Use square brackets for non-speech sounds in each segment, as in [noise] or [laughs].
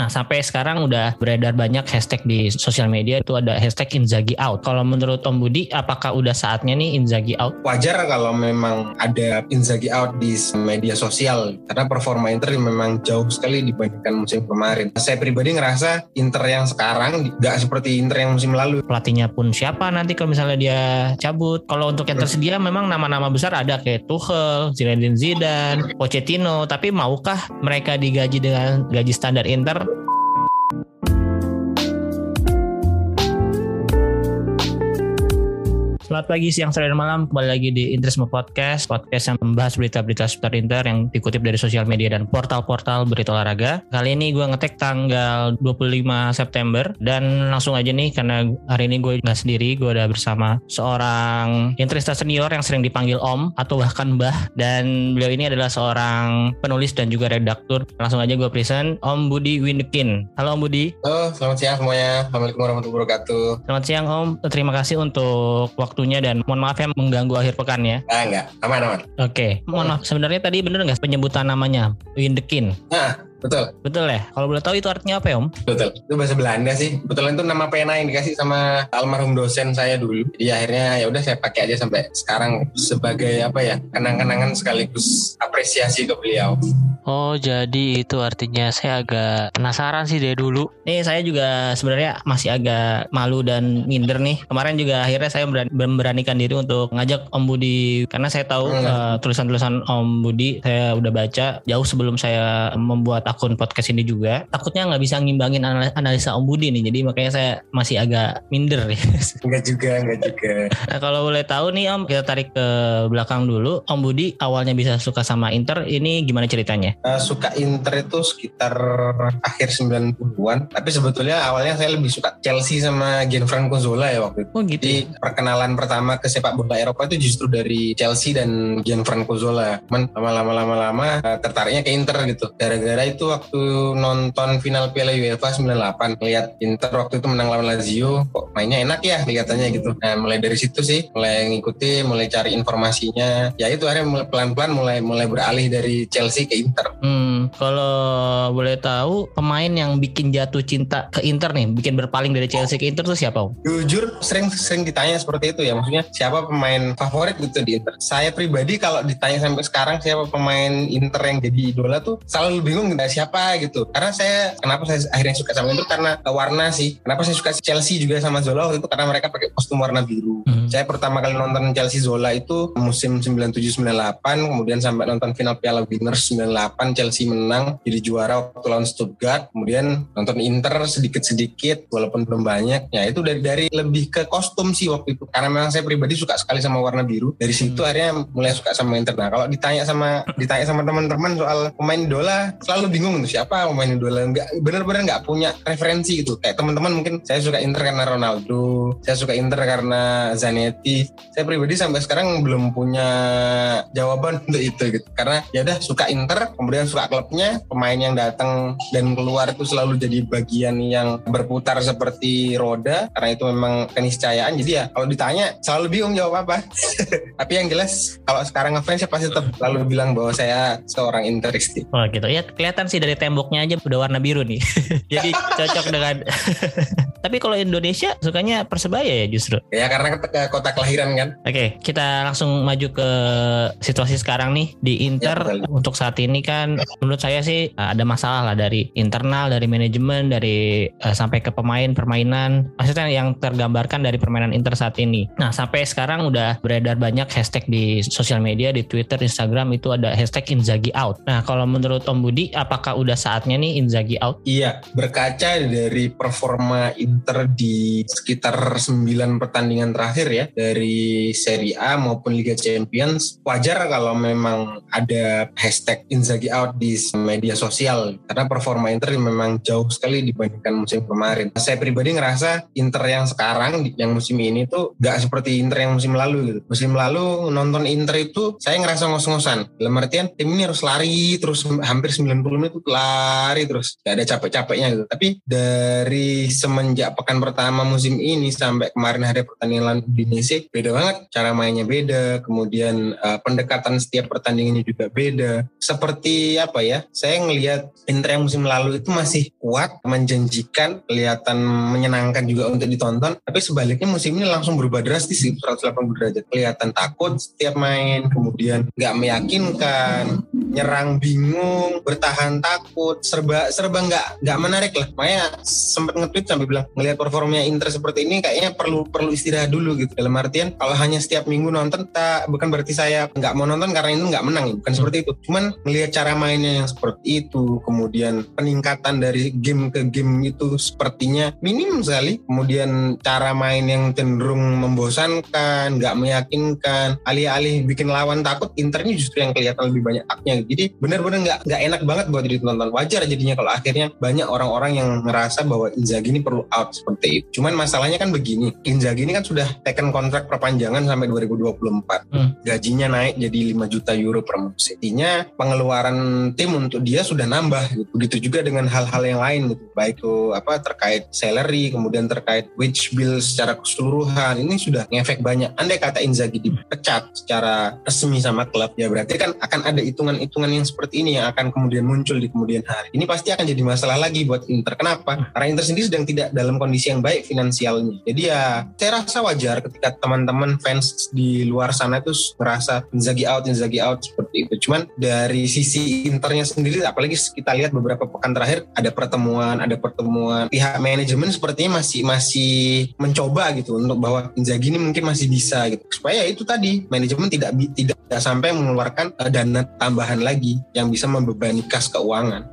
Nah, sampai sekarang udah beredar banyak hashtag di sosial media itu ada hashtag Inzaghi out. Kalau menurut Om Budi, apakah udah saatnya nih Inzaghi out? Wajar kalau memang ada Inzaghi out di media sosial karena performa Inter memang jauh sekali dibandingkan musim kemarin. Saya pribadi ngerasa Inter yang sekarang nggak seperti Inter yang musim lalu. Pelatihnya pun siapa nanti kalau misalnya dia cabut. Kalau untuk yang tersedia memang nama-nama besar ada kayak Tuchel, Zinedine Zidane, Pochettino, tapi maukah mereka digaji dengan gaji standar Inter Thank you. Selamat pagi, siang, sore, dan malam. Kembali lagi di Interisme Podcast. Podcast yang membahas berita-berita seputar Inter yang dikutip dari sosial media dan portal-portal berita olahraga. Kali ini gue ngetek tanggal 25 September. Dan langsung aja nih, karena hari ini gue nggak sendiri. Gue udah bersama seorang Interista senior yang sering dipanggil Om atau bahkan Mbah. Dan beliau ini adalah seorang penulis dan juga redaktur. Langsung aja gue present Om Budi Windekin. Halo Om Budi. Halo, selamat siang semuanya. Assalamualaikum warahmatullahi wabarakatuh. Selamat siang Om. Terima kasih untuk waktu waktunya dan mohon maaf ya mengganggu akhir pekan ya. Ah enggak, aman aman. Oke, okay. mohon maaf sebenarnya tadi bener nggak penyebutan namanya Windekin? Nah, Betul. Betul ya? Kalau boleh tahu itu artinya apa ya Om? Betul. Itu bahasa Belanda sih. Betul itu nama pena yang dikasih sama almarhum dosen saya dulu. Jadi akhirnya ya udah saya pakai aja sampai sekarang sebagai apa ya? Kenang-kenangan sekaligus apresiasi ke beliau. Oh, jadi itu artinya saya agak penasaran sih dari dulu. Nih saya juga sebenarnya masih agak malu dan minder nih. Kemarin juga akhirnya saya memberanikan diri untuk ngajak Om Budi karena saya tahu hmm. uh, tulisan-tulisan Om Budi saya udah baca jauh sebelum saya membuat akun podcast ini juga takutnya nggak bisa ngimbangin analisa Om Budi nih jadi makanya saya masih agak minder ya. [laughs] Enggak juga enggak juga. Nah kalau boleh tahu nih Om kita tarik ke belakang dulu. Om Budi awalnya bisa suka sama Inter ini gimana ceritanya? Uh, suka Inter itu sekitar akhir 90-an tapi sebetulnya awalnya saya lebih suka Chelsea sama Gianfranco Zola ya waktu itu. Oh gitu jadi perkenalan pertama ke sepak bola Eropa itu justru dari Chelsea dan Gianfranco Zola. Cuman lama-lama lama-lama uh, tertariknya ke Inter gitu. Gara-gara itu itu waktu nonton final Piala UEFA 98 lihat Inter waktu itu menang lawan Lazio kok mainnya enak ya kelihatannya gitu. Nah mulai dari situ sih mulai ngikuti mulai cari informasinya. Ya itu akhirnya pelan-pelan mulai mulai beralih dari Chelsea ke Inter. Hmm, kalau boleh tahu pemain yang bikin jatuh cinta ke Inter nih bikin berpaling dari Chelsea ke Inter tuh siapa jujur sering sering ditanya seperti itu ya. Maksudnya siapa pemain favorit gitu di Inter? Saya pribadi kalau ditanya sampai sekarang siapa pemain Inter yang jadi idola tuh selalu bingung siapa gitu. Karena saya kenapa saya akhirnya suka sama itu karena warna sih. Kenapa saya suka Chelsea juga sama Zola waktu itu? Karena mereka pakai kostum warna biru. Hmm. saya pertama kali nonton Chelsea Zola itu musim 97-98 kemudian sampai nonton final Piala Winners 98 Chelsea menang jadi juara waktu lawan Stuttgart kemudian nonton Inter sedikit-sedikit walaupun belum banyak. Ya itu dari dari lebih ke kostum sih waktu itu. Karena memang saya pribadi suka sekali sama warna biru. Dari situ hmm. akhirnya mulai suka sama Inter. Nah kalau ditanya sama ditanya sama teman-teman soal pemain idola selalu bingung siapa pemain idola nggak benar-benar nggak punya referensi gitu. Kayak teman-teman mungkin saya suka Inter karena Ronaldo saya suka Inter karena Zanetti. Saya pribadi sampai sekarang belum punya jawaban [laughs] untuk itu gitu. Karena ya udah suka Inter kemudian suka klubnya pemain yang datang dan keluar itu selalu jadi bagian yang berputar seperti roda. Karena itu memang keniscayaan. Jadi ya kalau ditanya selalu bingung jawab apa. [laughs] Tapi yang jelas kalau sekarang ngefans saya pasti tetap selalu bilang bahwa saya seorang Interisti. Oh gitu. Ya kelihatan sih dari temboknya aja udah warna biru nih. [laughs] Jadi cocok dengan [laughs] Tapi kalau Indonesia sukanya Persebaya ya justru. Ya karena kota kelahiran kan. Oke, kita langsung maju ke situasi sekarang nih di Inter ya, untuk saat ini kan menurut saya sih uh, ada masalah lah dari internal, dari manajemen, dari uh, sampai ke pemain, permainan. Maksudnya yang tergambarkan dari permainan Inter saat ini. Nah sampai sekarang udah beredar banyak hashtag di sosial media, di Twitter, Instagram itu ada hashtag Inzaghi out. Nah kalau menurut Om Budi, apakah udah saatnya nih Inzaghi out? Iya, berkaca dari performa Inter di sekitar 9 pertandingan terakhir ya dari Serie A maupun Liga Champions, wajar kalau memang ada hashtag Inzaghi out di media sosial karena performa Inter memang jauh sekali dibandingkan musim kemarin. Saya pribadi ngerasa Inter yang sekarang yang musim ini tuh gak seperti Inter yang musim lalu gitu. Musim lalu nonton Inter itu saya ngerasa ngos-ngosan. Dalam artian tim ini harus lari terus hampir 90 menit itu lari terus. Gak ada capek-capeknya gitu. Tapi dari semenjak pekan pertama musim ini sampai kemarin hari pertandingan lawan Udinese beda banget. Cara mainnya beda kemudian uh, pendekatan setiap pertandingannya juga beda. Seperti apa ya saya ngelihat Inter yang musim lalu itu masih kuat menjanjikan kelihatan menyenangkan juga untuk ditonton. Tapi sebaliknya musim ini langsung berubah drastis 180 derajat. Kelihatan takut setiap main kemudian nggak meyakinkan nyerang bingung, bertahan takut, serba serba nggak nggak menarik lah. Makanya sempat nge-tweet sampai bilang ngelihat performanya Inter seperti ini kayaknya perlu perlu istirahat dulu gitu. Dalam artian kalau hanya setiap minggu nonton tak bukan berarti saya nggak mau nonton karena ini nggak menang, bukan seperti itu. Cuman melihat cara mainnya yang seperti itu, kemudian peningkatan dari game ke game itu sepertinya minim sekali. Kemudian cara main yang cenderung membosankan, nggak meyakinkan, alih-alih bikin lawan takut, Inter ini justru yang kelihatan lebih banyak taknya jadi benar-benar nggak nggak enak banget buat ditonton. Wajar jadinya kalau akhirnya banyak orang-orang yang ngerasa bahwa Inzaghi ini perlu out seperti itu. Cuman masalahnya kan begini, Inzaghi ini kan sudah taken kontrak perpanjangan sampai 2024. Hmm. Gajinya naik jadi 5 juta euro per musim. Artinya pengeluaran tim untuk dia sudah nambah gitu. Begitu juga dengan hal-hal yang lain gitu. Baik itu apa terkait salary, kemudian terkait wage bill secara keseluruhan. Ini sudah ngefek banyak. Andai kata Inzaghi dipecat secara resmi sama klub, ya berarti kan akan ada hitungan hitungan yang seperti ini yang akan kemudian muncul di kemudian hari. Ini pasti akan jadi masalah lagi buat Inter. Kenapa? Karena Inter sendiri sedang tidak dalam kondisi yang baik finansialnya. Jadi ya saya rasa wajar ketika teman-teman fans di luar sana itu merasa Inzaghi out, Inzaghi out seperti itu. Cuman dari sisi Internya sendiri, apalagi kita lihat beberapa pekan terakhir ada pertemuan, ada pertemuan pihak manajemen sepertinya masih masih mencoba gitu untuk bahwa Inzaghi ini mungkin masih bisa gitu. Supaya itu tadi manajemen tidak tidak sampai mengeluarkan uh, dana tambahan lagi yang bisa membebani kas keuangan.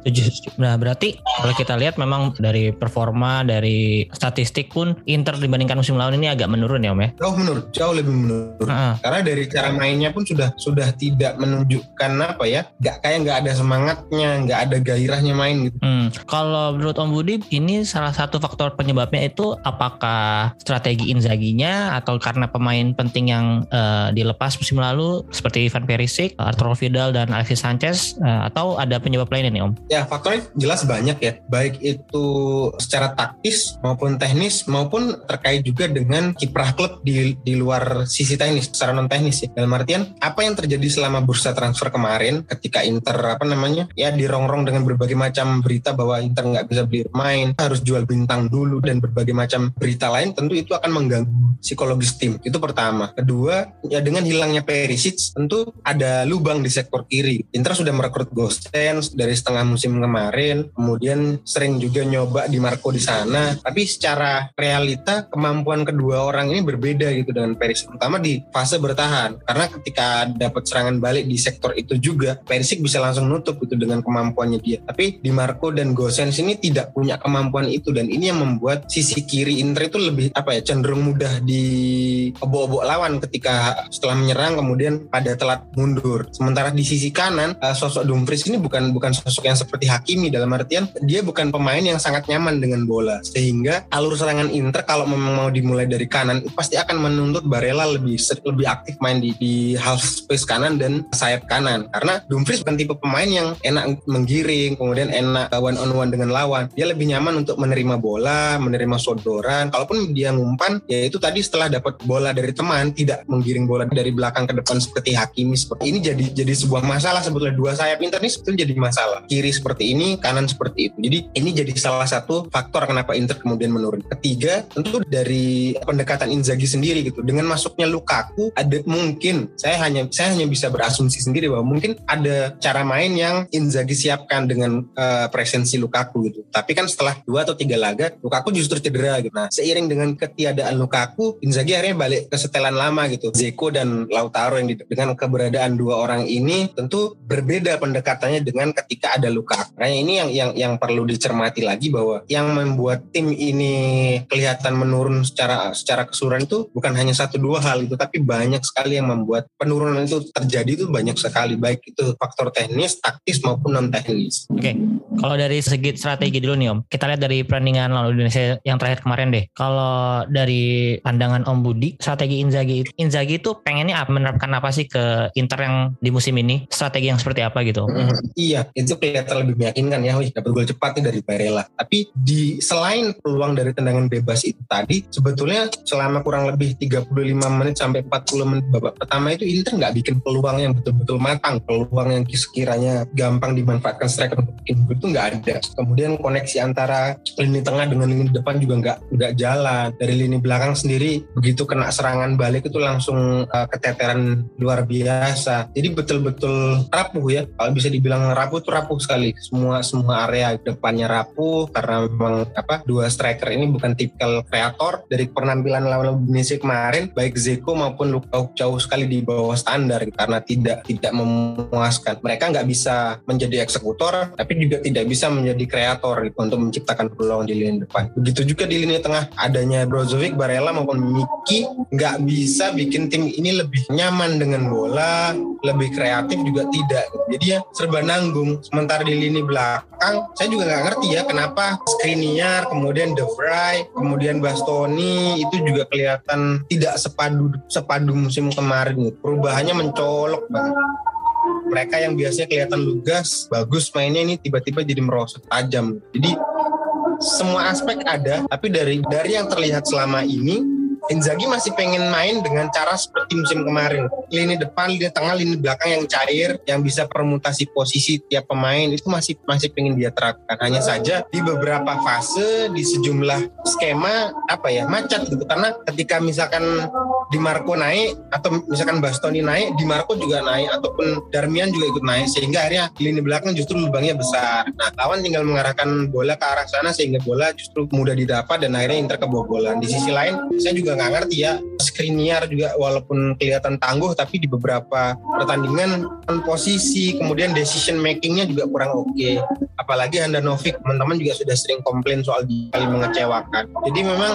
Nah berarti kalau kita lihat memang dari performa dari statistik pun Inter dibandingkan musim lalu ini agak menurun ya Om ya? Jauh menurun, jauh lebih menurun. Uh-huh. Karena dari cara mainnya pun sudah sudah tidak menunjukkan apa ya, nggak kayak nggak ada semangatnya, nggak ada gairahnya main gitu. Hmm. Kalau menurut Om Budi ini salah satu faktor penyebabnya itu apakah strategi Inzaghi-nya atau karena pemain penting yang uh, dilepas musim lalu seperti Ivan Perisic, Arturo Vidal dan Alexis Sanchez uh, atau ada penyebab lainnya nih Om? Ya faktornya jelas banyak ya, baik itu secara taktis maupun teknis maupun terkait juga dengan kiprah klub di di luar sisi teknis, secara non teknis ya. Dalam artian apa yang terjadi selama bursa transfer kemarin ketika Inter apa namanya ya dirongrong dengan berbagai macam berita bahwa Inter nggak bisa beli pemain, harus jual bintang dulu dan berbagai macam berita lain tentu itu akan mengganggu psikologis tim. Itu pertama. Kedua ya dengan hilangnya Perisic tentu ada lubang di sektor kiri Inter sudah merekrut Gosens dari setengah musim kemarin, kemudian sering juga nyoba di Marco di sana. Tapi secara realita kemampuan kedua orang ini berbeda gitu dengan Perisic, terutama di fase bertahan. Karena ketika dapat serangan balik di sektor itu juga, Perisic bisa langsung nutup gitu dengan kemampuannya dia. Tapi di Marco dan Gosens ini tidak punya kemampuan itu dan ini yang membuat sisi kiri Inter itu lebih apa ya cenderung mudah di obok-obok lawan ketika setelah menyerang kemudian pada telat mundur. Sementara di sisi kanan kanan uh, sosok Dumfries ini bukan bukan sosok yang seperti Hakimi dalam artian dia bukan pemain yang sangat nyaman dengan bola. Sehingga alur serangan Inter kalau memang mau dimulai dari kanan pasti akan menuntut Barella lebih lebih aktif main di, di half space kanan dan sayap kanan. Karena Dumfries bukan tipe pemain yang enak menggiring kemudian enak one on one dengan lawan. Dia lebih nyaman untuk menerima bola menerima sodoran. Kalaupun dia ngumpan ya itu tadi setelah dapat bola dari teman tidak menggiring bola dari belakang ke depan seperti Hakimi seperti ini jadi jadi sebuah masalah sebetulnya dua sayap Inter ini sebetulnya jadi masalah. Kiri seperti ini, kanan seperti itu. Jadi ini jadi salah satu faktor kenapa Inter kemudian menurun. Ketiga, tentu dari pendekatan Inzaghi sendiri gitu. Dengan masuknya Lukaku, ada mungkin saya hanya saya hanya bisa berasumsi sendiri bahwa mungkin ada cara main yang Inzaghi siapkan dengan uh, presensi Lukaku gitu. Tapi kan setelah dua atau tiga laga, Lukaku justru cedera gitu. Nah, seiring dengan ketiadaan Lukaku, Inzaghi akhirnya balik ke setelan lama gitu. Zeko dan Lautaro yang dengan keberadaan dua orang ini tentu berbeda pendekatannya dengan ketika ada Lukaku. Nah, ini yang yang yang perlu dicermati lagi bahwa yang membuat tim ini kelihatan menurun secara secara keseluruhan itu bukan hanya satu dua hal itu, tapi banyak sekali yang membuat penurunan itu terjadi itu banyak sekali baik itu faktor teknis, taktis maupun non teknis. Oke, okay. kalau dari segi strategi dulu nih Om, kita lihat dari perandingan lalu Indonesia yang terakhir kemarin deh. Kalau dari pandangan Om Budi, strategi Inzaghi Inzaghi itu pengennya menerapkan apa sih ke Inter yang di musim ini? Strategi yang seperti apa gitu? Mm, iya, itu kelihatan lebih meyakinkan ya, wih dapat gol cepat nih dari Barella. Tapi di selain peluang dari tendangan bebas itu tadi, sebetulnya selama kurang lebih 35 menit sampai 40 menit babak pertama itu Inter nggak bikin peluang yang betul-betul matang, peluang yang sekiranya gampang dimanfaatkan striker untuk bikin itu nggak ada. Kemudian koneksi antara lini tengah dengan lini depan juga nggak nggak jalan. Dari lini belakang sendiri begitu kena serangan balik itu langsung uh, keteteran luar biasa. Jadi betul-betul rapuh ya. Kalau bisa dibilang rapuh itu rapuh sekali. Semua semua area depannya rapuh karena memang apa dua striker ini bukan tipikal kreator dari penampilan lawan Indonesia kemarin baik Zeko maupun Lukaku jauh sekali di bawah standar karena tidak tidak memuaskan. Mereka nggak bisa menjadi eksekutor tapi juga tidak bisa menjadi kreator gitu, untuk menciptakan peluang di lini depan. Begitu juga di lini tengah adanya Brozovic, Barella maupun Miki nggak bisa bikin tim ini lebih nyaman dengan bola, lebih kreatif juga tidak. Jadi ya serba nanggung. Sementara di lini belakang saya juga nggak ngerti ya kenapa Skriniar, kemudian De Vrij, kemudian Bastoni itu juga kelihatan tidak sepadu sepadu musim kemarin. Perubahannya mencolok banget mereka yang biasanya kelihatan lugas, bagus mainnya ini tiba-tiba jadi merosot tajam. Jadi semua aspek ada, tapi dari dari yang terlihat selama ini Inzaghi masih pengen main dengan cara seperti musim kemarin. Lini depan, lini tengah, lini belakang yang cair, yang bisa permutasi posisi tiap pemain itu masih masih pengen dia terapkan. Hanya saja di beberapa fase di sejumlah skema apa ya macet gitu karena ketika misalkan Di Marco naik atau misalkan Bastoni naik, Di Marco juga naik ataupun Darmian juga ikut naik sehingga akhirnya lini belakang justru lubangnya besar. Nah, lawan tinggal mengarahkan bola ke arah sana sehingga bola justru mudah didapat dan akhirnya Inter kebobolan. Di sisi lain, saya juga nggak ngerti ya Skriniar juga walaupun kelihatan tangguh tapi di beberapa pertandingan posisi kemudian decision makingnya juga kurang oke okay. apalagi Handanovic teman-teman juga sudah sering komplain soal dia paling mengecewakan jadi memang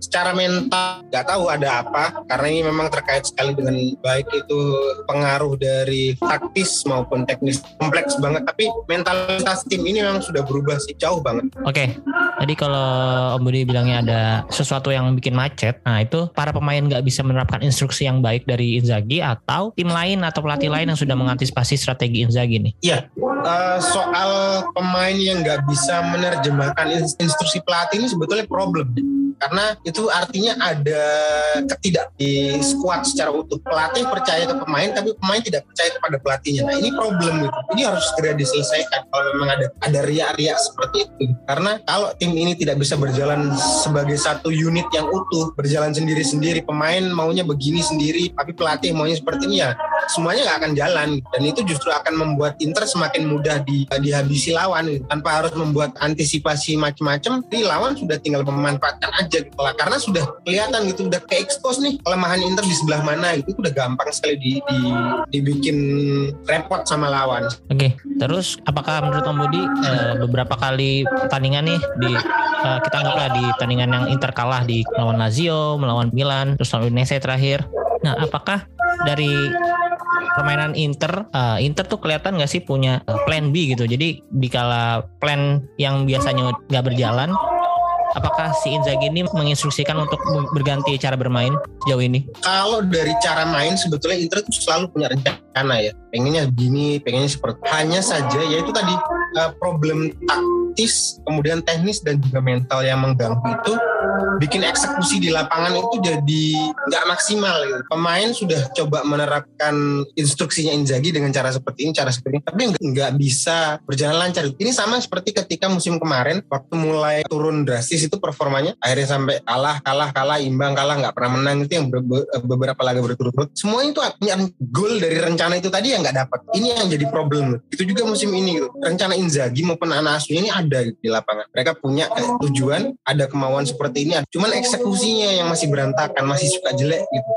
secara mental nggak tahu ada apa karena ini memang terkait sekali dengan baik itu pengaruh dari taktis maupun teknis kompleks banget tapi mentalitas tim ini memang sudah berubah sih jauh banget oke okay. Tadi kalau Om Budi bilangnya ada sesuatu yang bikin macet, nah itu para pemain nggak bisa menerapkan instruksi yang baik dari Inzaghi atau tim lain atau pelatih lain yang sudah mengantisipasi strategi Inzaghi nih? Iya, uh, soal pemain yang nggak bisa menerjemahkan instruksi pelatih ini sebetulnya problem karena itu artinya ada ketidak di squad secara utuh. Pelatih percaya ke pemain tapi pemain tidak percaya kepada pelatihnya. Nah ini problem itu ini harus segera diselesaikan kalau memang ada ada riak-riak seperti itu. Karena kalau tim ini tidak bisa berjalan sebagai satu unit yang utuh berjalan sendiri-sendiri pemain maunya begini sendiri tapi pelatih maunya seperti ini ya semuanya nggak akan jalan. Dan itu justru akan membuat Inter semakin mudah di, dihabisi lawan. Tanpa harus membuat antisipasi macam-macam di lawan sudah tinggal memanfaatkan aja lah karena sudah kelihatan gitu udah ke expose nih kelemahan Inter di sebelah mana gitu udah gampang sekali di, di dibikin repot sama lawan. Oke, okay. terus apakah menurut Om Budi eh, beberapa kali pertandingan nih di eh, kita anggaplah di pertandingan yang Inter kalah di melawan Lazio, melawan Milan, terus lawan Udinese terakhir. Nah, apakah dari permainan Inter, uh, Inter tuh kelihatan nggak sih punya plan B gitu. Jadi dikala plan yang biasanya nggak berjalan, apakah si Inzaghi ini menginstruksikan untuk berganti cara bermain sejauh ini? Kalau dari cara main sebetulnya Inter itu selalu punya rencana ya. Pengennya begini, pengennya seperti hanya saja yaitu tadi uh, problem taktis, kemudian teknis dan juga mental yang mengganggu itu bikin eksekusi di lapangan itu jadi nggak maksimal gitu. Pemain sudah coba menerapkan instruksinya Inzaghi dengan cara seperti ini, cara seperti ini, tapi nggak bisa berjalan lancar. Ini sama seperti ketika musim kemarin waktu mulai turun drastis itu performanya akhirnya sampai kalah, kalah, kalah, imbang, kalah, nggak pernah menang itu yang beberapa laga berturut-turut. Semua itu artinya gol dari rencana itu tadi yang nggak dapat. Ini yang jadi problem. Itu juga musim ini gitu. Rencana Inzaghi maupun anak asuhnya ini ada gitu, di lapangan. Mereka punya kayak tujuan, ada kemauan seperti ini. Cuman eksekusinya yang masih berantakan, masih suka jelek gitu.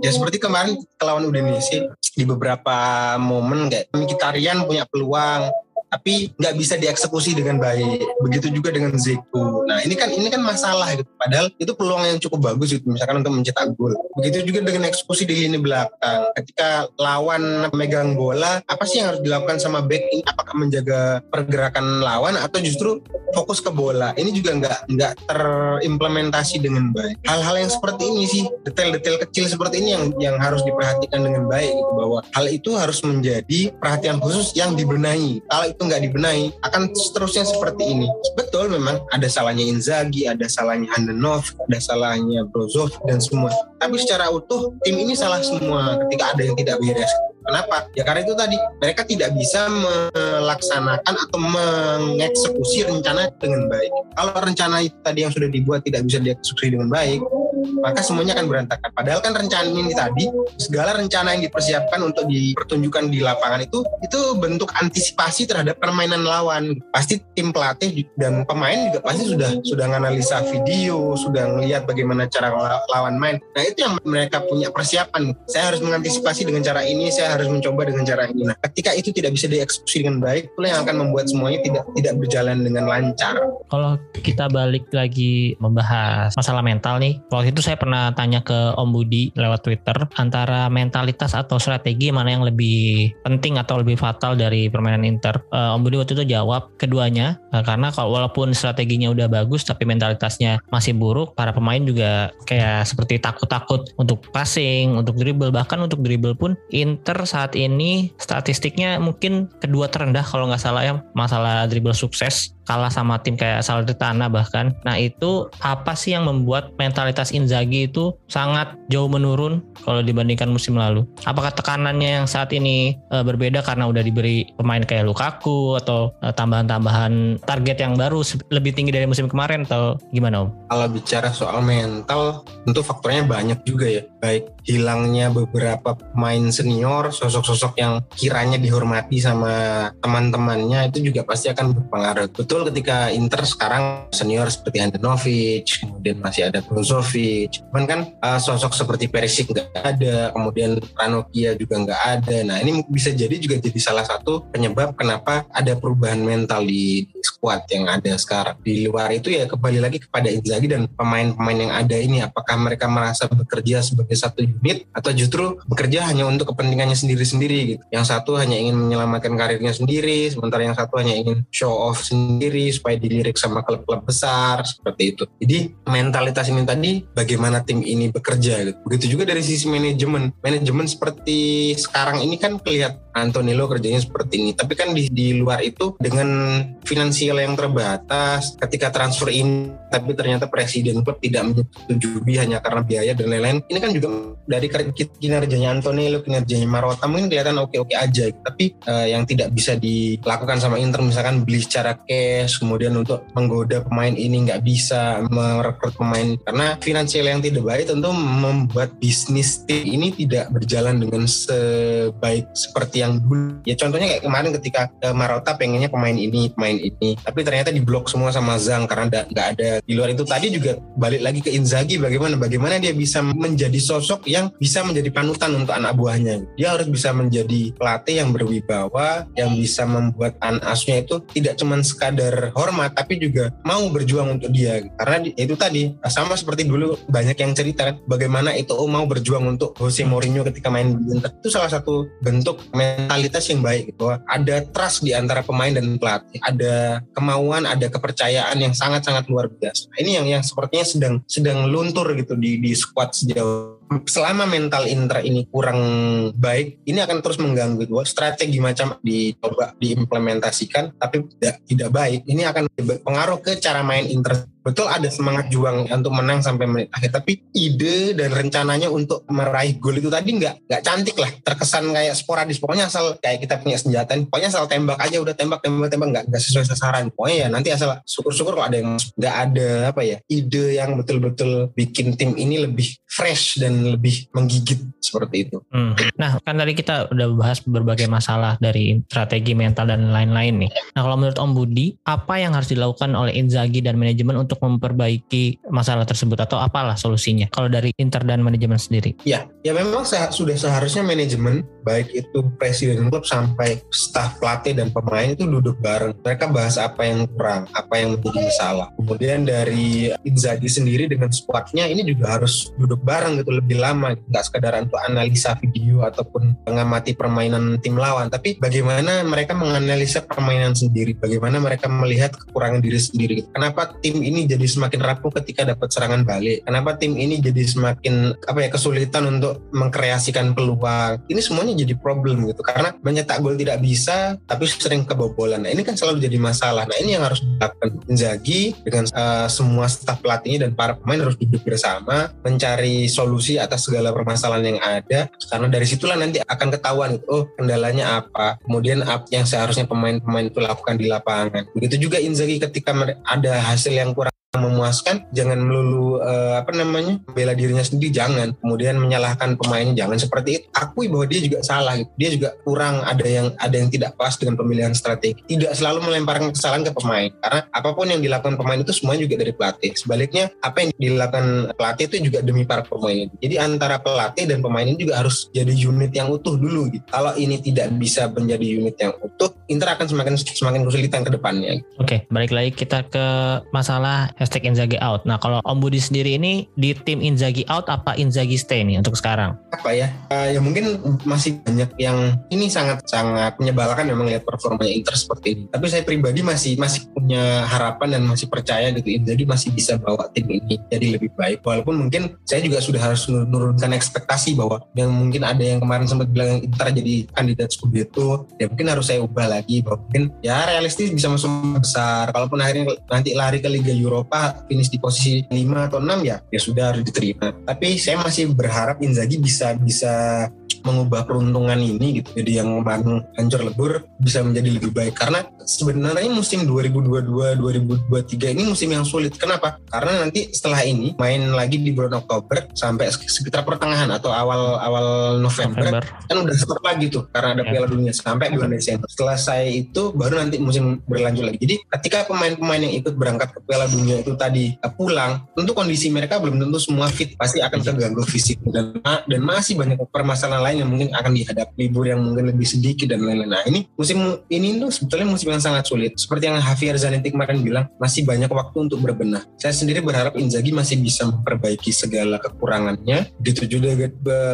Ya seperti kemarin kelawan Udinese di beberapa momen kayak Mkhitaryan punya peluang, tapi nggak bisa dieksekusi dengan baik. Begitu juga dengan Zeko. Nah ini kan ini kan masalah gitu. Padahal itu peluang yang cukup bagus gitu, misalkan untuk mencetak gol. Begitu juga dengan eksekusi di lini belakang. Ketika lawan megang bola, apa sih yang harus dilakukan sama back ini? Apakah menjaga pergerakan lawan atau justru fokus ke bola? Ini juga nggak nggak terimplementasi dengan baik. Hal-hal yang seperti ini sih, detail-detail kecil seperti ini yang yang harus diperhatikan dengan baik gitu bahwa hal itu harus menjadi perhatian khusus yang dibenahi. Kalau nggak dibenahi akan seterusnya seperti ini. Betul memang ada salahnya Inzaghi, ada salahnya Handenov, ada salahnya Brozov dan semua. Tapi secara utuh tim ini salah semua ketika ada yang tidak beres. Kenapa? Ya karena itu tadi mereka tidak bisa melaksanakan atau mengeksekusi rencana dengan baik. Kalau rencana itu tadi yang sudah dibuat tidak bisa dieksekusi dengan baik, maka semuanya akan berantakan. Padahal kan rencana ini tadi, segala rencana yang dipersiapkan untuk dipertunjukkan di lapangan itu, itu bentuk antisipasi terhadap permainan lawan. Pasti tim pelatih dan pemain juga pasti sudah sudah menganalisa video, sudah melihat bagaimana cara lawan main. Nah itu yang mereka punya persiapan. Saya harus mengantisipasi dengan cara ini, saya harus mencoba dengan cara ini. Nah ketika itu tidak bisa dieksekusi dengan baik, itulah yang akan membuat semuanya tidak tidak berjalan dengan lancar. Kalau kita balik lagi membahas masalah mental nih, itu saya pernah tanya ke Om Budi lewat Twitter antara mentalitas atau strategi mana yang lebih penting atau lebih fatal dari permainan Inter. Uh, Om Budi waktu itu jawab keduanya uh, karena kalau walaupun strateginya udah bagus tapi mentalitasnya masih buruk, para pemain juga kayak seperti takut-takut untuk passing, untuk dribble bahkan untuk dribble pun Inter saat ini statistiknya mungkin kedua terendah kalau nggak salah ya masalah dribble sukses kalah sama tim kayak Salernitana bahkan. Nah itu apa sih yang membuat mentalitas Inzaghi itu sangat jauh menurun kalau dibandingkan musim lalu? Apakah tekanannya yang saat ini uh, berbeda karena udah diberi pemain kayak Lukaku atau uh, tambahan-tambahan target yang baru lebih tinggi dari musim kemarin atau gimana Om? Kalau bicara soal mental tentu faktornya banyak juga ya. Baik hilangnya beberapa pemain senior, sosok-sosok yang kiranya dihormati sama teman-temannya itu juga pasti akan berpengaruh. Betul ketika Inter sekarang senior seperti Andanovic, kemudian masih ada Brozovic. Cuman kan uh, sosok seperti Perisic nggak ada, kemudian Ranocchia juga nggak ada. Nah ini bisa jadi juga jadi salah satu penyebab kenapa ada perubahan mental di squad yang ada sekarang. Di luar itu ya kembali lagi kepada Inzaghi dan pemain-pemain yang ada ini. Apakah mereka merasa bekerja sebagai satu unit atau justru bekerja hanya untuk kepentingannya sendiri-sendiri gitu. Yang satu hanya ingin menyelamatkan karirnya sendiri, sementara yang satu hanya ingin show off sendiri supaya dilirik sama klub-klub besar seperti itu. Jadi mentalitas ini tadi bagaimana tim ini bekerja gitu. Begitu juga dari sisi manajemen. Manajemen seperti sekarang ini kan kelihatan Antonio kerjanya seperti ini. Tapi kan di, di luar itu dengan finansial yang terbatas ketika transfer ini tapi ternyata presiden klub tidak menyetujui hanya karena biaya dan lain-lain. Ini kan juga dari kinerjanya Antonio, kinerjanya Marota mungkin kelihatan oke-oke aja. Tapi uh, yang tidak bisa dilakukan sama Inter misalkan beli secara cash kemudian untuk menggoda pemain ini nggak bisa merekrut pemain karena finansial yang tidak baik tentu membuat bisnis ini tidak berjalan dengan sebaik seperti yang dulu. Ya contohnya kayak kemarin ketika uh, Marota pengennya pemain ini pemain ini. Tapi ternyata diblok semua sama Zhang karena nggak ada di luar itu. Tadi juga balik lagi ke Inzaghi bagaimana bagaimana dia bisa menjadi sosok yang bisa menjadi panutan untuk anak buahnya. Dia harus bisa menjadi pelatih yang berwibawa yang bisa membuat anak asuhnya itu tidak cuma sekadar hormat tapi juga mau berjuang untuk dia. Karena itu tadi sama seperti dulu banyak yang cerita kan bagaimana itu mau berjuang untuk Jose Mourinho ketika main di Inter. Itu salah satu bentuk mentalitas yang baik gitu. Ada trust di antara pemain dan pelatih. Ada kemauan ada kepercayaan yang sangat-sangat luar biasa. Ini yang yang sepertinya sedang sedang luntur gitu di di squad sejauh selama mental Inter ini kurang baik, ini akan terus mengganggu itu. Strategi macam dicoba diimplementasikan, tapi tidak tidak baik. Ini akan pengaruh ke cara main Inter betul ada semangat juang untuk menang sampai menit akhir tapi ide dan rencananya untuk meraih gol itu tadi nggak nggak cantik lah terkesan kayak sporadis pokoknya asal kayak kita punya senjata pokoknya asal tembak aja udah tembak tembak tembak nggak nggak sesuai sasaran pokoknya ya nanti asal syukur-syukur kalau ada yang nggak ada apa ya ide yang betul-betul bikin tim ini lebih fresh dan lebih menggigit seperti itu. Hmm. Nah kan tadi kita udah bahas berbagai masalah dari strategi mental dan lain-lain nih. Nah kalau menurut Om Budi apa yang harus dilakukan oleh Inzaghi dan manajemen untuk memperbaiki masalah tersebut atau apalah solusinya? Kalau dari Inter dan manajemen sendiri? Ya, ya memang sudah seharusnya manajemen baik itu presiden klub sampai staf pelatih dan pemain itu duduk bareng. Mereka bahas apa yang kurang, apa yang menjadi masalah. Kemudian dari Inzaghi sendiri dengan skuadnya ini juga harus duduk bareng gitu lebih lama, nggak sekedar untuk analisa video ataupun mengamati permainan tim lawan, tapi bagaimana mereka menganalisa permainan sendiri, bagaimana mereka melihat kekurangan diri sendiri. Kenapa tim ini jadi semakin rapuh ketika dapat serangan balik? Kenapa tim ini jadi semakin apa ya kesulitan untuk mengkreasikan peluang? Ini semuanya jadi problem gitu karena menyetak gol tidak bisa tapi sering kebobolan. Nah, ini kan selalu jadi masalah. Nah, ini yang harus dilakukan Inzaghi dengan uh, semua staf pelatihnya dan para pemain harus duduk bersama mencari solusi atas segala permasalahan yang ada karena dari situlah nanti akan ketahuan gitu, oh kendalanya apa. Kemudian yang seharusnya pemain-pemain itu lakukan di lapangan. Begitu juga Inzaghi ketika ada hasil yang kurang memuaskan jangan melulu uh, apa namanya bela dirinya sendiri jangan. Kemudian menyalahkan pemainnya jangan. Seperti itu akui bahwa dia juga salah gitu. dia juga kurang ada yang ada yang tidak pas dengan pemilihan strategi. Tidak selalu melemparkan kesalahan ke pemain karena apa pun yang dilakukan pemain itu semuanya juga dari pelatih. Sebaliknya apa yang dilakukan pelatih itu juga demi para pemain. Jadi antara pelatih dan pemain ini juga harus jadi unit yang utuh dulu gitu. Kalau ini tidak bisa menjadi unit yang utuh Inter akan semakin semakin kesulitan ke depannya. Oke balik lagi kita ke masalah hashtag Inzaghi out. Nah kalau Om Budi sendiri ini di tim Inzaghi out apa Inzaghi stay nih untuk sekarang? Apa ya? Uh, ya mungkin masih banyak yang ini sangat sangat menyebalkan memang lihat performanya Inter seperti ini. Tapi saya pribadi masih masih punya harapan dan masih percaya gitu Inzaghi masih bisa bawa tim ini jadi lebih baik. Walaupun mungkin saya juga sudah harus menurunkan ekspektasi bahwa yang mungkin ada yang kemarin sempat bilang Inter jadi kandidat Scudetto, ya mungkin harus saya ubah lagi bahwa mungkin ya realistis bisa masuk besar. Kalaupun akhirnya nanti lari ke Liga Eropa Eropa finish di posisi 5 atau 6 ya? Ya sudah harus diterima. Tapi saya masih berharap Inzaghi bisa bisa mengubah peruntungan ini gitu. Jadi yang kemarin hancur lebur bisa menjadi lebih baik. Karena sebenarnya musim 2022-2023 ini musim yang sulit. Kenapa? Karena nanti setelah ini main lagi di bulan Oktober sampai sekitar pertengahan atau awal awal November, November. kan udah stop lagi tuh karena ada ya. Piala Dunia sampai bulan Desember. Setelah saya itu baru nanti musim berlanjut lagi. Jadi ketika pemain-pemain yang ikut berangkat ke Piala Dunia itu tadi pulang tentu kondisi mereka belum tentu semua fit pasti akan terganggu fisik dan dan masih banyak permasalahan lain yang mungkin akan dihadapi libur yang mungkin lebih sedikit dan lain-lain. Nah ini musim ini tuh sebetulnya musim yang sangat sulit. Seperti yang Javier Zanetti kemarin bilang, masih banyak waktu untuk berbenah. Saya sendiri berharap Inzaghi masih bisa memperbaiki segala kekurangannya. Begitu juga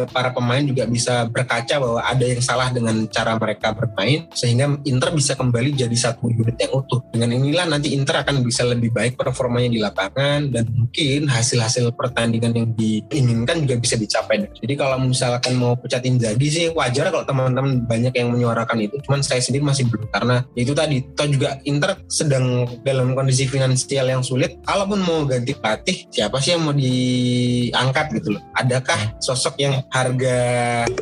para pemain juga bisa berkaca bahwa ada yang salah dengan cara mereka bermain, sehingga Inter bisa kembali jadi satu unit yang utuh. Dengan inilah nanti Inter akan bisa lebih baik performanya di lapangan dan mungkin hasil-hasil pertandingan yang diinginkan juga bisa dicapai. Jadi kalau misalkan mau pecat Inzaghi sih wajar kalau teman-teman banyak yang menyuarakan itu. Cuman saya sendiri masih belum karena itu tadi. Toh juga Inter sedang dalam kondisi finansial yang sulit. Kalaupun mau ganti pelatih, siapa sih yang mau diangkat gitu loh? Adakah sosok yang harga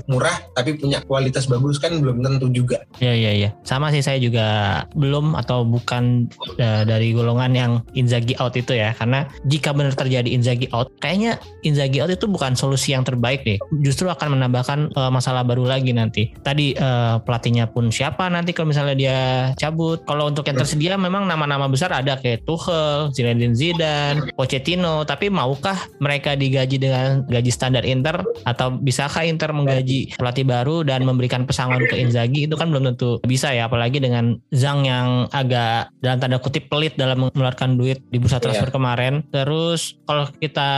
murah tapi punya kualitas bagus kan belum tentu juga. Iya iya iya. Sama sih saya juga belum atau bukan uh, dari golongan yang Inzaghi out itu ya. Karena jika benar terjadi Inzaghi out, kayaknya Inzaghi out itu bukan solusi yang terbaik deh. Justru akan menambahkan uh, masalah baru lagi nanti. Tadi uh, pelatihnya pun siapa nanti kalau misalnya dia cabut. Kalau untuk yang tersedia memang nama-nama besar ada kayak Tuchel, Zinedine Zidane, Pochettino. Tapi maukah mereka digaji dengan gaji standar Inter atau bisakah Inter menggaji pelatih baru dan memberikan pesangon ke Inzaghi itu kan belum tentu bisa ya apalagi dengan Zhang yang agak dalam tanda kutip pelit dalam mengeluarkan duit di bursa transfer yeah. kemarin. Terus kalau kita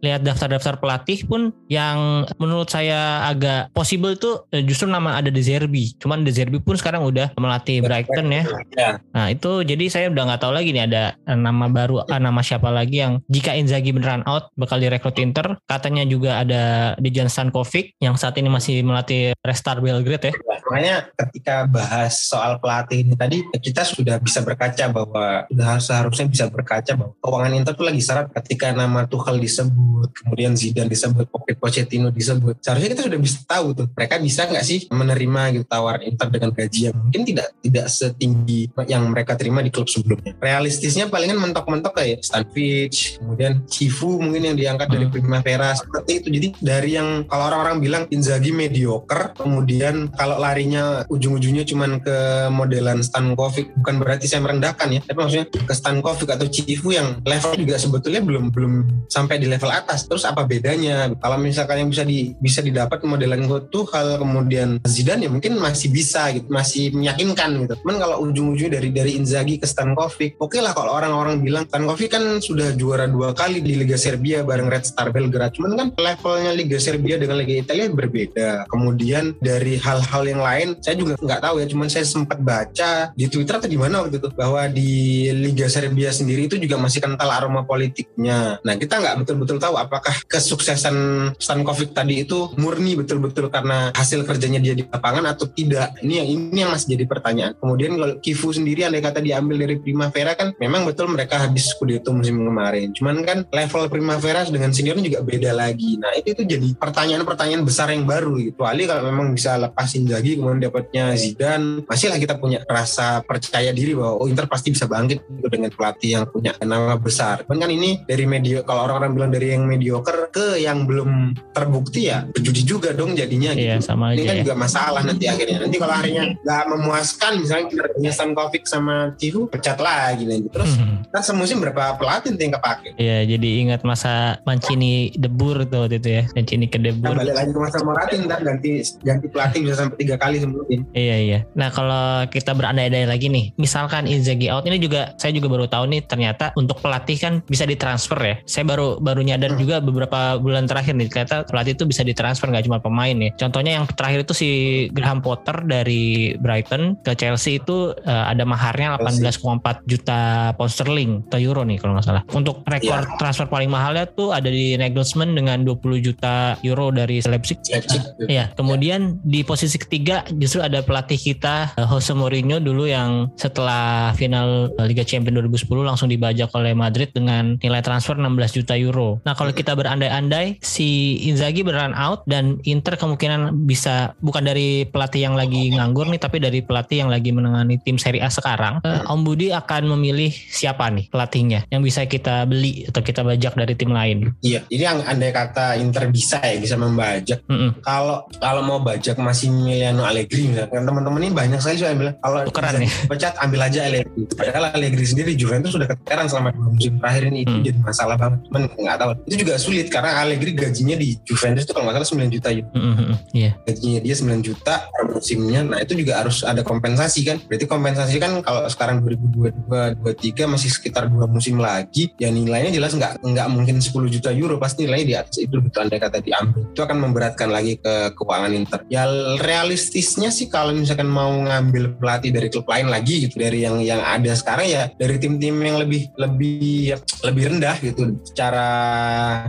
lihat daftar-daftar pelatih pun yang menurut saya agak possible itu eh, justru nama ada De Zerbi. Cuman De Zerbi pun sekarang udah melatih Brighton ya. ya. Nah itu jadi saya udah nggak tahu lagi nih ada nama baru ah, nama siapa lagi yang jika Inzaghi beneran out bakal direkrut Inter. Katanya juga ada Dejan Stankovic yang saat ini masih melatih Restart Belgrade ya. Makanya ketika bahas soal pelatih ini tadi kita sudah bisa berkaca bahwa sudah seharusnya bisa berkaca bahwa keuangan Inter tuh lagi syarat ketika nama Tuchel disebut, kemudian Zidane disebut, Pochettino disebut. Seharusnya kita sudah bisa tahu tuh mereka bisa nggak sih menerima gitu tawaran Inter dengan gaji yang mungkin tidak tidak setinggi yang mereka terima di klub sebelumnya. Realistisnya palingan mentok-mentok kayak Stanfich, kemudian Chifu mungkin yang diangkat dari Hmm. Primavera seperti itu. Jadi dari yang kalau orang-orang bilang Inzaghi mediocre, kemudian kalau larinya ujung-ujungnya cuman ke modelan Stankovic, bukan berarti saya merendahkan ya, tapi maksudnya ke Stankovic atau Yang level juga sebetulnya belum belum sampai di level atas. Terus apa bedanya? Kalau misalkan yang bisa di bisa didapat modelan Tuchel kemudian Zidane ya mungkin masih bisa gitu, masih meyakinkan gitu. Cuman kalau ujung-ujungnya dari dari Inzaghi ke Stankovic, oke lah kalau orang-orang bilang Stankovic kan sudah juara dua kali di Liga Serbia bareng Red Star Belgrade. Cuman kan levelnya Liga Serbia dengan Liga Italia berbeda. Kemudian dari hal-hal yang lain, saya juga nggak tahu ya. Cuman saya sempat baca di Twitter atau di mana waktu itu bahwa di Liga Serbia sendiri itu juga masih kental aroma politiknya. Nah kita nggak betul-betul tahu apakah kesuksesan Stankovic tadi itu murni betul-betul karena hasil kerjanya dia di lapangan atau tidak. Ini yang ini yang masih jadi pertanyaan. Kemudian kalau Kifu sendiri andai kata diambil dari Primavera kan memang betul mereka habis Scudetto musim kemarin. Cuman kan level Primavera dengan seniornya juga beda lagi. Nah itu itu jadi pertanyaan-pertanyaan besar yang baru gitu. Ali kalau memang bisa lepasin lagi kemudian dapatnya Zidane, masihlah kita punya rasa percaya diri bahwa oh Inter pasti bisa bangkit gitu dengan pelatih yang punya nama besar. Cuman kan ini dari medio kalau orang-orang bilang dari yang mediocre ke yang belum terbukti ya berjudi juga dong jadinya gitu. Iya sama Ini aja kan ya. juga masalah nanti akhirnya. Nanti kalau akhirnya nggak memuaskan misalnya kinerjanya Stankovic sama Cihu pecat lagi nanti. Terus Hmm. kan semusim berapa pelatih nanti yang kepake? Iya, jadi ingat masa Mancini debur tuh waktu itu ya. Mancini ke Nah, debur. balik lagi ke masa Moratti ntar ganti ganti pelatih bisa sampai tiga kali sebelum Iya iya. Nah kalau kita berandai-andai lagi nih, misalkan Inzaghi out ini juga saya juga baru tahu nih ternyata untuk pelatih kan bisa ditransfer ya. Saya baru baru nyadar Hmm. juga beberapa bulan terakhir nih ternyata pelatih itu bisa ditransfer nggak cuma pemain ya. Contohnya yang terakhir itu si Graham Potter dari Brighton ke Chelsea itu eh, ada maharnya 18,4 juta pound sterling atau euro nih kalau nggak salah. Untuk rekor Iya. transfer paling mahalnya tuh ada di Nagelsmann dengan 20 juta euro dari Leipzig. Leipzig. Iya, kemudian di posisi ketiga justru ada pelatih kita eh, Jose Mourinho dulu yang setelah final eh, Liga Champions 2010 langsung dibajak oleh Madrid dengan nilai transfer 16 juta euro. Nah, kalau kita berandai-andai si Inzaghi beneran out dan Inter kemungkinan bisa bukan dari pelatih yang lagi nganggur nih tapi dari pelatih yang lagi menangani tim Serie A sekarang. Eh, Om Budi akan memilih siapa nih pelatihnya yang bisa kita beli atau kita bajak dari tim lain. Iya, jadi yang andai kata Inter bisa ya bisa membajak. Kalau kalau mau bajak Massimiliano Allegri misalnya, kan teman-teman ini banyak sekali yang bilang kalau Tukeran bisa ya? pecat ambil aja Allegri. Padahal Allegri sendiri Juventus sudah keteteran selama dua musim terakhir ini itu Hmm. jadi masalah banget. Cuman nggak tahu. Itu juga sulit karena Allegri gajinya di Juventus itu kalau nggak salah 9 juta euro. Mm-mm. Iya. gajinya dia 9 juta per musimnya. Nah itu juga harus ada kompensasi kan. Berarti kompensasi kan kalau sekarang 2022-2023 masih sekitar dua musim lagi. Ya nilainya jelas nggak nggak mungkin 10 juta euro. Pasti nilainya di atas itu betul andai kata diambil. Itu akan memberatkan lagi ke keuangan Inter. Ya realistisnya sih kalau misalkan mau ngambil pelatih dari klub lain lagi gitu dari yang yang ada sekarang ya dari tim-tim yang lebih lebih lebih rendah gitu secara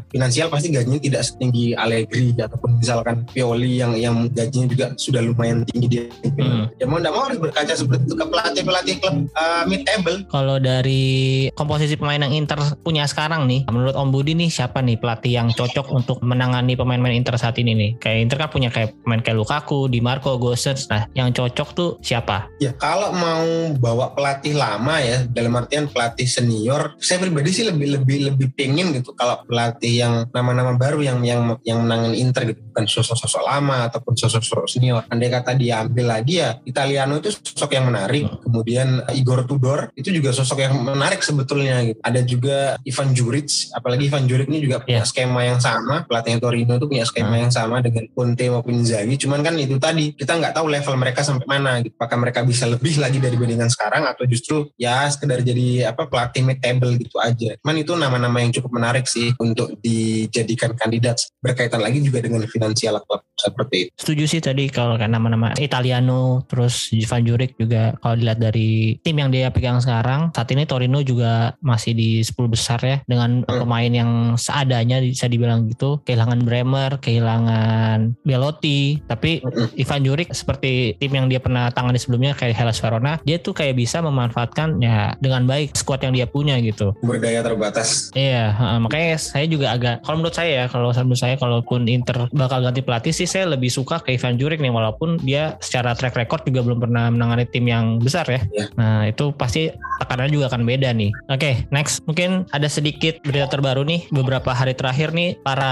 finansial pasti gajinya tidak setinggi Allegri ataupun misalkan Pioli yang yang gajinya juga sudah lumayan tinggi dia. Hmm. Ya mau nggak mau harus berkaca seperti itu ke pelatih pelatih klub uh, mid table. Kalau dari komposisi pemain yang Inter punya sekarang nih, menurut Om Budi nih siapa nih pelatih yang cocok untuk menangani pemain-pemain Inter saat ini nih? Kayak Inter kan punya kayak pemain kayak Lukaku, Di Marco, Gosens. Nah, yang cocok tuh siapa? Ya kalau mau bawa pelatih lama ya dalam artian pelatih senior, saya pribadi sih lebih lebih lebih pengen gitu kalau pelatih yang nama-nama baru yang yang yang menangani Inter gitu bukan sosok-sosok lama ataupun sosok-sosok senior. Andai kata diambil lagi ya Italiano itu sosok yang menarik. Kemudian eh, Igor Tudor itu juga sosok yang menarik sebetulnya gitu. Ada juga Ivan Juric, apalagi Ivan Juric ini juga punya Iya. skema yang sama. Pelatihnya Torino itu punya skema yang sama dengan Conte maupun Inzaghi. Cuman kan itu tadi kita nggak tahu level mereka sampai mana. Gitu. Apakah mereka bisa lebih lagi dibandingkan sekarang atau justru ya sekedar jadi apa pelatih table gitu aja. Cuman itu nama-nama yang cukup menarik sih untuk dijadikan kandidat berkaitan lagi juga dengan finansial klub seperti itu. Setuju sih tadi kalau nama-nama Italiano, terus Ivan Juric juga kalau dilihat dari tim yang dia pegang sekarang, saat ini Torino juga masih di 10 besar ya dengan Hmm. pemain yang seadanya bisa dibilang gitu, kehilangan Bremer, kehilangan Belotti, tapi Mm-mm. Ivan Juric seperti tim yang dia pernah tangani sebelumnya kayak Hellas Verona, dia tuh kayak bisa memanfaatkan ya dengan baik squad yang dia punya gitu. Berdaya terbatas. Iya, makanya saya juga agak kalau menurut saya ya, kalau menurut saya kalaupun Inter bakal ganti pelatih sih saya lebih suka ke Ivan Juric nih walaupun dia secara track record juga belum pernah menangani tim yang besar ya. Iya. Nah, itu pasti tekanannya juga akan beda nih. Oke, next mungkin ada sedikit berita terbaru nih beberapa hari terakhir nih para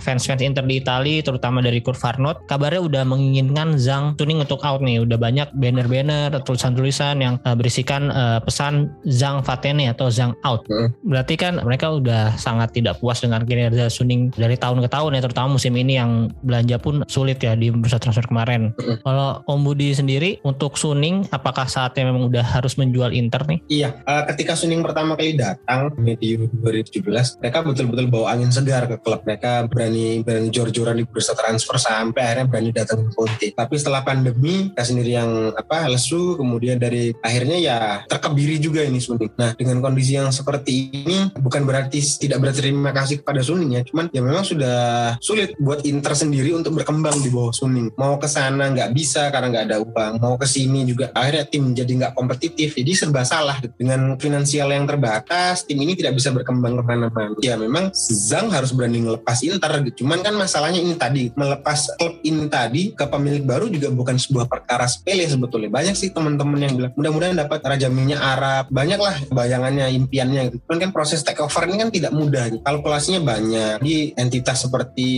fans-fans Inter di Italia terutama dari Kurvarnot kabarnya udah menginginkan Zhang Tuning untuk out nih. Udah banyak banner-banner tulisan-tulisan yang eh, berisikan eh, pesan Zhang Fatene atau Zhang out. Berarti kan mereka udah sangat tidak puas dengan kinerja Suning dari tahun ke tahun ya terutama musim ini yang belanja pun sulit ya di bursa transfer kemarin. Mm. Kalau Om Budi sendiri untuk Suning apakah saatnya memang udah harus menjual Inter nih? Iya, eh, ketika Suning pertama kali datang medium 2017, mereka betul-betul bawa angin segar ke klub. Mereka berani berani jor-joran di bursa transfer sampai akhirnya berani datang ke Conte. Tapi setelah pandemi, mereka sendiri yang apa lesu, kemudian dari akhirnya ya terkebiri juga ini Suning. Nah, dengan kondisi yang seperti ini bukan berarti tidak berterima kasih kepada Suning ya, cuman ya memang sudah sulit buat Inter sendiri untuk berkembang di bawah Suning. Mau ke sana nggak bisa karena nggak ada uang, mau ke sini juga akhirnya tim jadi nggak kompetitif. Jadi serba salah dengan finansial yang terbatas, tim ini tidak bisa berkembang ke mana-mana. Ya memang Zhang harus berani ngelepas Inter. Cuman kan masalahnya ini tadi melepas klub ini tadi ke pemilik baru juga bukan sebuah perkara sepele sebetulnya. Banyak sih teman-teman yang bilang mudah-mudahan dapat raja minyak Arab. Banyak lah bayangannya, impiannya. Gitu. Cuman kan proses take over ini kan tidak mudah. Gitu. Kalkulasinya banyak. Di entitas seperti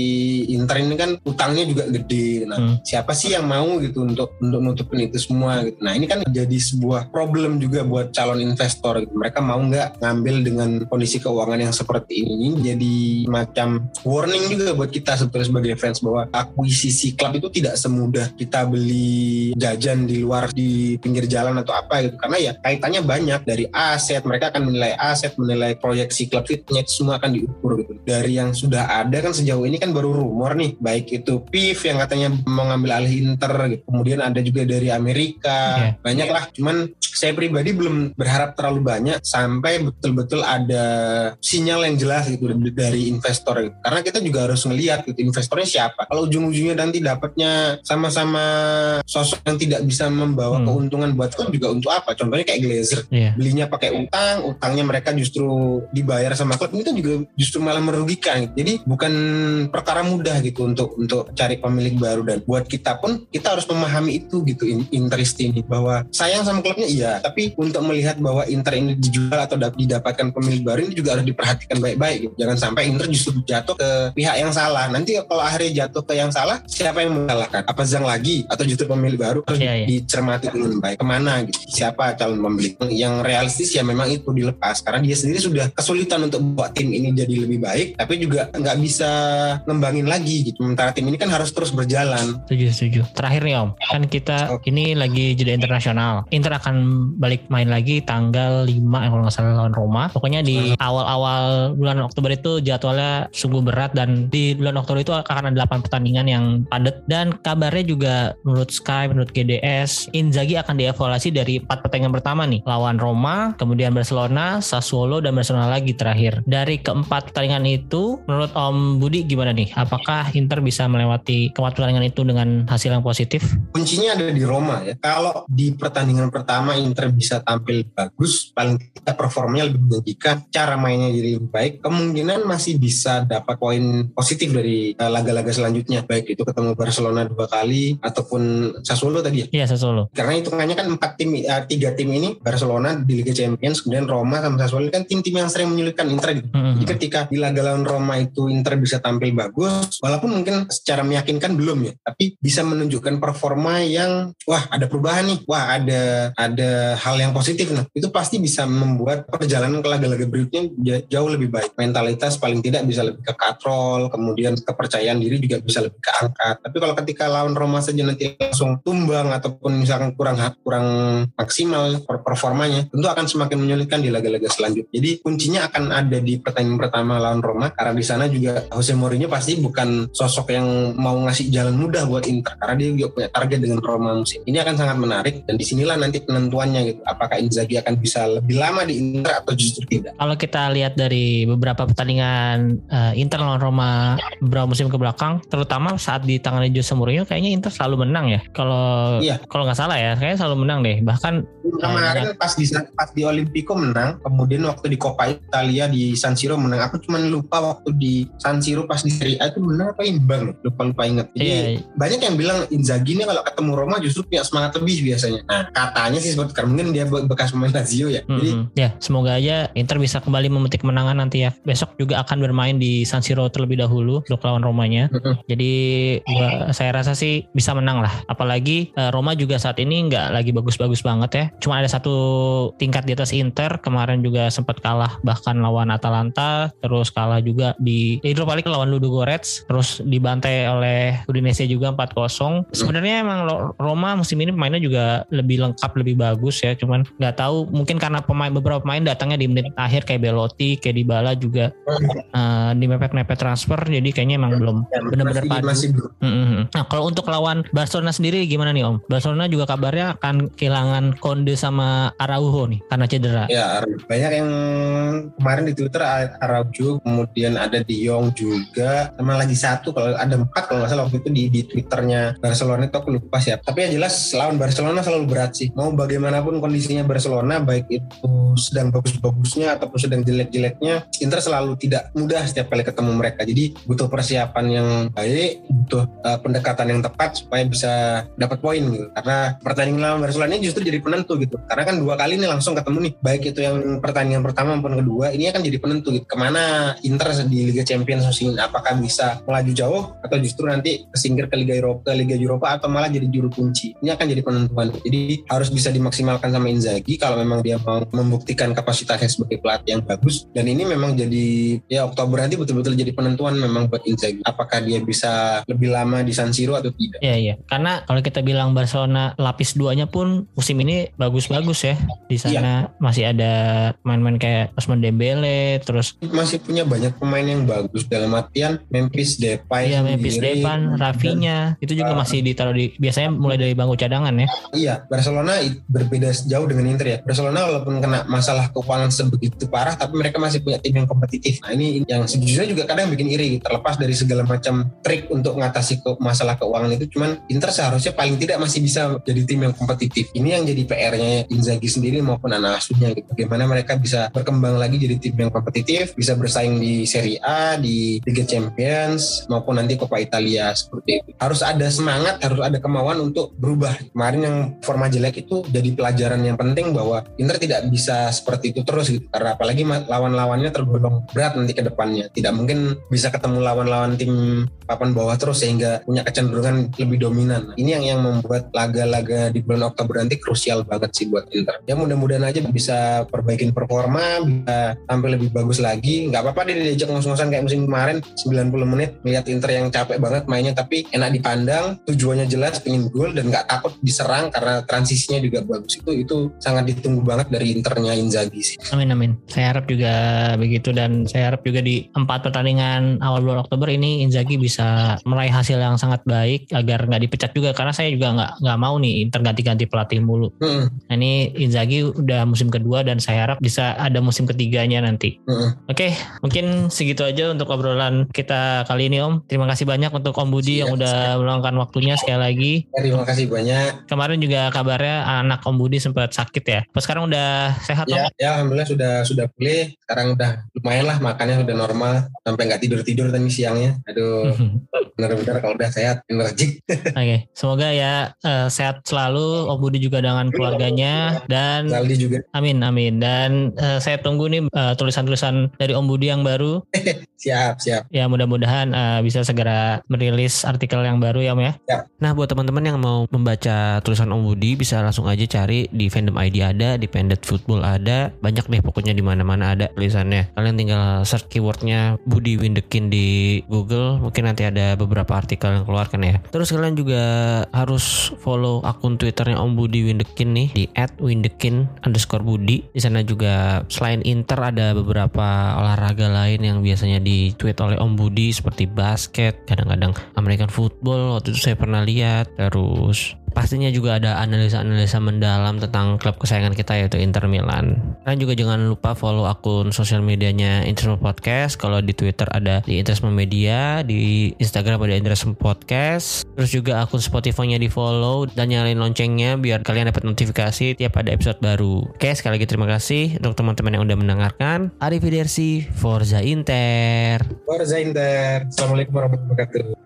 Inter ini kan utangnya juga gede. Nah, Hmm. siapa sih yang mau gitu untuk untuk nutupin itu semua gitu. Nah, ini kan jadi sebuah problem juga buat calon investor gitu. Mereka mau nggak ngambil dengan kondisi keuangan yang seperti ini. Ini jadi macam warning juga buat kita sebetulnya sebagai fans bahwa akuisisi klub itu tidak semudah kita beli jajan di luar di pinggir jalan atau apa gitu. Karena ya kaitannya banyak dari aset, mereka akan menilai aset, menilai proyeksi klub fitnya itu semua akan diukur gitu. Dari yang sudah ada kan sejauh ini kan baru rumor nih, baik itu PIF yang katanya mau ngambil alih Inter gitu. Kemudian ada juga dari Amerika, Iya. banyak lah. Cuman saya pribadi belum berharap terlalu banyak sampai betul-betul ada sinyal yang jelas gitu dari investor gitu. Karena kita juga harus ngelihat gitu investornya siapa. Kalau ujung-ujungnya nanti dapatnya sama-sama sosok yang tidak bisa membawa Hmm. keuntungan buat klub juga untuk apa? Contohnya kayak Glazer Iya. belinya pakai utang, utangnya mereka justru dibayar sama klub ini kan juga justru malah merugikan. gitu. Jadi bukan perkara mudah gitu untuk untuk cari pemilik baru dan buat kita pun kita harus memahami itu gitu in- interest ini bahwa sayang sama klubnya iya, tapi untuk melihat bahwa Inter ini dijual atau dap- didapatkan pemilik baru ini juga harus diperhatikan baik-baik gitu. Jangan sampai Inter justru jatuh ke pihak yang salah. Nanti kalau akhirnya jatuh ke yang salah, siapa yang menyalahkan? Apa Zhang lagi atau justru pemilik baru harus Iya, iya. dicermati dengan baik ke mana gitu siapa calon pembeli yang realistis ya memang itu dilepas karena dia sendiri sudah kesulitan untuk buat tim ini jadi lebih baik tapi juga nggak bisa ngembangin lagi gitu sementara tim ini kan harus terus berjalan Setuju, setuju. Terakhir nih Om, kan kita ini lagi jeda internasional. Inter akan balik main lagi tanggal 5 ya kalau nggak salah lawan Roma. Pokoknya di awal-awal bulan Oktober itu jadwalnya sungguh berat dan di bulan Oktober itu akan ada 8 pertandingan yang padat dan kabarnya juga menurut Sky, menurut GDS, Inzaghi akan dievaluasi dari 4 pertandingan pertama nih. Lawan Roma, kemudian Barcelona, Sassuolo dan Barcelona lagi terakhir. Dari keempat pertandingan itu, menurut Om Budi gimana nih? Apakah Inter bisa melewati keempat pertandingan itu dengan hasil yang positif? kuncinya ada di Roma ya kalau di pertandingan pertama Inter bisa tampil bagus paling tidak performanya lebih menjanjikan cara mainnya jadi lebih baik kemungkinan masih bisa dapat poin positif dari eh, laga-laga selanjutnya baik itu ketemu Barcelona dua kali ataupun Sassuolo tadi ya Iya, Sassuolo. karena hitungannya kan empat tim eh, tiga tim ini Barcelona di Liga Champions kemudian Roma sama Sassuolo kan tim-tim yang sering menyulitkan Inter gitu. Mhm. Jadi ketika di laga lawan Roma itu Inter bisa tampil bagus walaupun mungkin secara meyakinkan belum ya. Tapi bisa menunjukkan performa yang wah ada perubahan nih. Wah ada ada hal yang positif nah itu pasti bisa membuat perjalanan ke laga-laga berikutnya ja- jauh lebih baik. Mentalitas paling tidak bisa lebih ke katrol kemudian kepercayaan diri juga bisa lebih keangkat tapi kalau ketika lawan Roma saja nanti langsung tumbang ataupun misalkan kurang kurang maksimal per- performanya tentu akan semakin menyulitkan di laga-laga selanjutnya. Jadi kuncinya akan ada di pertandingan pertama lawan Roma. Karena di sana juga Jose Mourinho pasti bukan sosok yang mau ngasih jalan mudah buat Inter karena dia juga punya target dengan Roma musim ini akan sangat menarik dan di sinilah nanti penentuannya gitu apakah Inzaghi akan bisa lebih lama di Inter atau justru tidak Kalau kita lihat dari beberapa pertandingan eh, Inter lawan Roma beberapa musim ke belakang, terutama saat di tangan Jose Mourinho, kayaknya Inter selalu menang ya. Kalau Iya. kalau nggak salah ya, kayaknya selalu menang deh. Bahkan kemarin pas di pas di Olimpico menang kemudian waktu di Coppa Italia di San Siro menang aku cuma lupa waktu di San Siro pas di Serie A itu menang apa imbang lupa lupa inget jadi Iya. banyak yang bilang Inzaghi ini kalau ketemu Roma justru punya semangat lebih biasanya nah katanya sih seperti karena mungkin dia be- bekas pemain Lazio ya jadi Mm-mm. ya semoga aja Inter bisa kembali memetik kemenangan nanti ya. Besok juga akan bermain di San Siro terlebih dahulu untuk lawan Romanya. Mm-mm. Jadi gua, saya rasa sih bisa menang lah. Apalagi eh, Roma juga saat ini nggak lagi bagus-bagus banget ya. Cuma ada satu tingkat di atas Inter. Kemarin juga sempat kalah bahkan lawan Atalanta. Terus kalah juga di di Europa League lawan Ludogorets. Terus dibantai oleh Udinese juga 4-0. Sebenarnya emang Roma musim ini pemainnya juga lebih lengkap, lebih bagus ya. Cuman nggak tahu mungkin karena pemain beberapa pemain datangnya di menit akhir kayak Belotti, kayak Dybala juga eh, di mepet-mepet transfer. Jadi kayaknya emang belum ya, benar-benar padu. masih belum Mm-mm. Nah kalau untuk lawan Barcelona sendiri gimana nih Om? Barcelona juga kabarnya akan kehilangan Konde sama Araujo nih karena cedera. Ya, banyak yang kemarin di Twitter Araujo, kemudian ada De Jong juga, sama lagi satu kalau ada empat kalau nggak salah waktu itu di, di Twitternya Barcelona itu aku lupa siapa. Tapi yang jelas lawan Barcelona selalu berat sih. Mau bagaimanapun kondisinya Barcelona, baik itu sedang bagus-bagusnya ataupun sedang jelek-jeleknya, Inter selalu tidak mudah setiap kali ketemu mereka. Jadi butuh persiapan yang baik, butuh uh, pendekatan yang tepat supaya bisa dapat poin gitu. Karena pertandingan lawan Barcelona ini justru jadi penentu gitu. Karena kan dua kali ini langsung ketemu nih, baik itu yang pertandingan pertama maupun kedua, ini akan jadi penentu gitu. Ke mana Inter di Liga Champions musim? Apakah bisa melaju jauh atau justru nanti kesingkir ke Liga Eropa, ke Liga Eropa atau malah jadi juru kunci? Ini akan jadi penentuan. Jadi harus bisa dimaksimalkan sama Inzaghi kalau memang dia mau membuktikan kapasitasnya sebagai pelatih yang bagus. Dan ini memang jadi ya Oktober nanti betul-betul jadi penentuan memang buat Inzaghi. Apakah dia bisa lebih lama di San Siro atau tidak? Iya iya. Karena kalau kita bilang Barcelona lapis duanya pun musim ini bagus-bagus ya. Di sana masih ada main-main kayak Osman Dembele, terus Masih punya banyak pemain yang bagus dalam artian Memphis Depay ya Memphis sendiri. Depan, Rafinya itu juga Ah. masih ditaruh di biasanya mulai dari bangku cadangan ya. Iya, Barcelona berbeda jauh dengan Inter ya. Barcelona walaupun kena masalah keuangan sebegitu parah, tapi mereka masih punya tim yang kompetitif. Nah ini yang sejujurnya juga kadang bikin iri, terlepas dari segala macam trik untuk mengatasi ke masalah keuangan itu. Cuman Inter seharusnya paling tidak masih bisa jadi tim yang kompetitif. Ini yang jadi PR-nya Inzaghi sendiri maupun anak asuhnya gitu. Bagaimana mereka bisa berkembang lagi jadi tim yang kompetitif, bisa bersaing di Serie A, di Liga Champions maupun nanti Coppa Italia seperti itu. Harus ada semangat, harus ada kemauan untuk berubah. Kemarin yang forma jelek itu jadi pelajaran yang penting bahwa Inter tidak bisa seperti itu terus gitu. Karena apalagi lawan-lawannya tergolong berat nanti ke depannya. Tidak mungkin bisa ketemu lawan-lawan tim papan bawah terus sehingga punya kecenderungan lebih dominan. Ini yang yang membuat laga-laga di bulan Oktober nanti krusial banget sih buat Inter. Ya mudah-mudahan aja bisa perbaikin performa, bisa tampil lebih bagus lagi. Nggak apa-apa dia diajak ngos-ngosan kayak musim kemarin 90 menit melihat Inter yang capek banget mainnya tapi enak dipandang, tujuannya jelas pengen gol dan nggak takut diserang karena transisinya juga bagus. Itu itu sangat ditunggu banget dari Internya Inzaghi sih. Amin amin. Saya harap juga begitu dan saya harap juga di empat pertandingan awal bulan Oktober ini Inzaghi bisa meraih hasil yang sangat baik agar nggak dipecat juga karena saya juga nggak nggak mau nih Inter ganti-ganti pelatih mulu. Nah, ini Inzaghi udah musim kedua dan saya harap bisa ada musim ketiganya nanti. mm-mm. Oke, mungkin segitu aja untuk obrolan kita kali ini Om. Terima kasih banyak untuk Om Budi yang Siap, udah meluangkan waktunya sekali lagi. Terima kasih banyak. Kemarin juga kabarnya anak Om Budi sempat sakit ya. Pas sekarang udah sehat Om? Ya, ya alhamdulillah sudah sudah pulih. Sekarang udah lumayan lah makannya sudah normal. Sampai nggak tidur tidur tadi siangnya. Aduh, [laughs] benar-benar kalau udah sehat energik. [laughs] Oke, semoga ya eh, sehat selalu Om Budi juga dengan keluarganya dan Zaldi juga. amin amin dan eh, saya tunggu nih eh, tulisan-tulisan dari Om Budi yang baru [laughs] Siap, siap. ya mudah-mudahan eh, bisa segera merilis artikel yang baru ya Om ya. Ya. Nah buat teman-teman yang mau membaca tulisan Om Budi bisa langsung aja cari di fandom ID ada, di Pended Football ada, banyak deh pokoknya di mana-mana ada tulisannya. Kalian tinggal search keywordnya Budi Windekin di Google, mungkin nanti ada beberapa artikel yang keluarkan ya. Terus kalian juga harus follow akun Twitternya Om Budi Windekin nih di @windekin underscore Budi. Di sana juga selain Inter ada beberapa olahraga lain yang biasanya di tweet oleh Om Budi seperti basket, kadang-kadang American football waktu itu saya pernah lihat. Terus pastinya juga ada analisa-analisa mendalam tentang klub kesayangan kita yaitu Inter Milan. Kalian juga jangan lupa follow akun sosial medianya Interisme Podcast. Kalau di Twitter ada di Interisme Media, di Instagram ada Interisme Podcast. Terus juga akun Spotify-nya di follow dan nyalain loncengnya biar kalian dapat notifikasi tiap ada episode baru. Oke, sekali lagi terima kasih untuk teman-teman yang udah mendengarkan. Arrivederci, Forza Inter. Forza Inter. Assalamualaikum warahmatullahi wabarakatuh.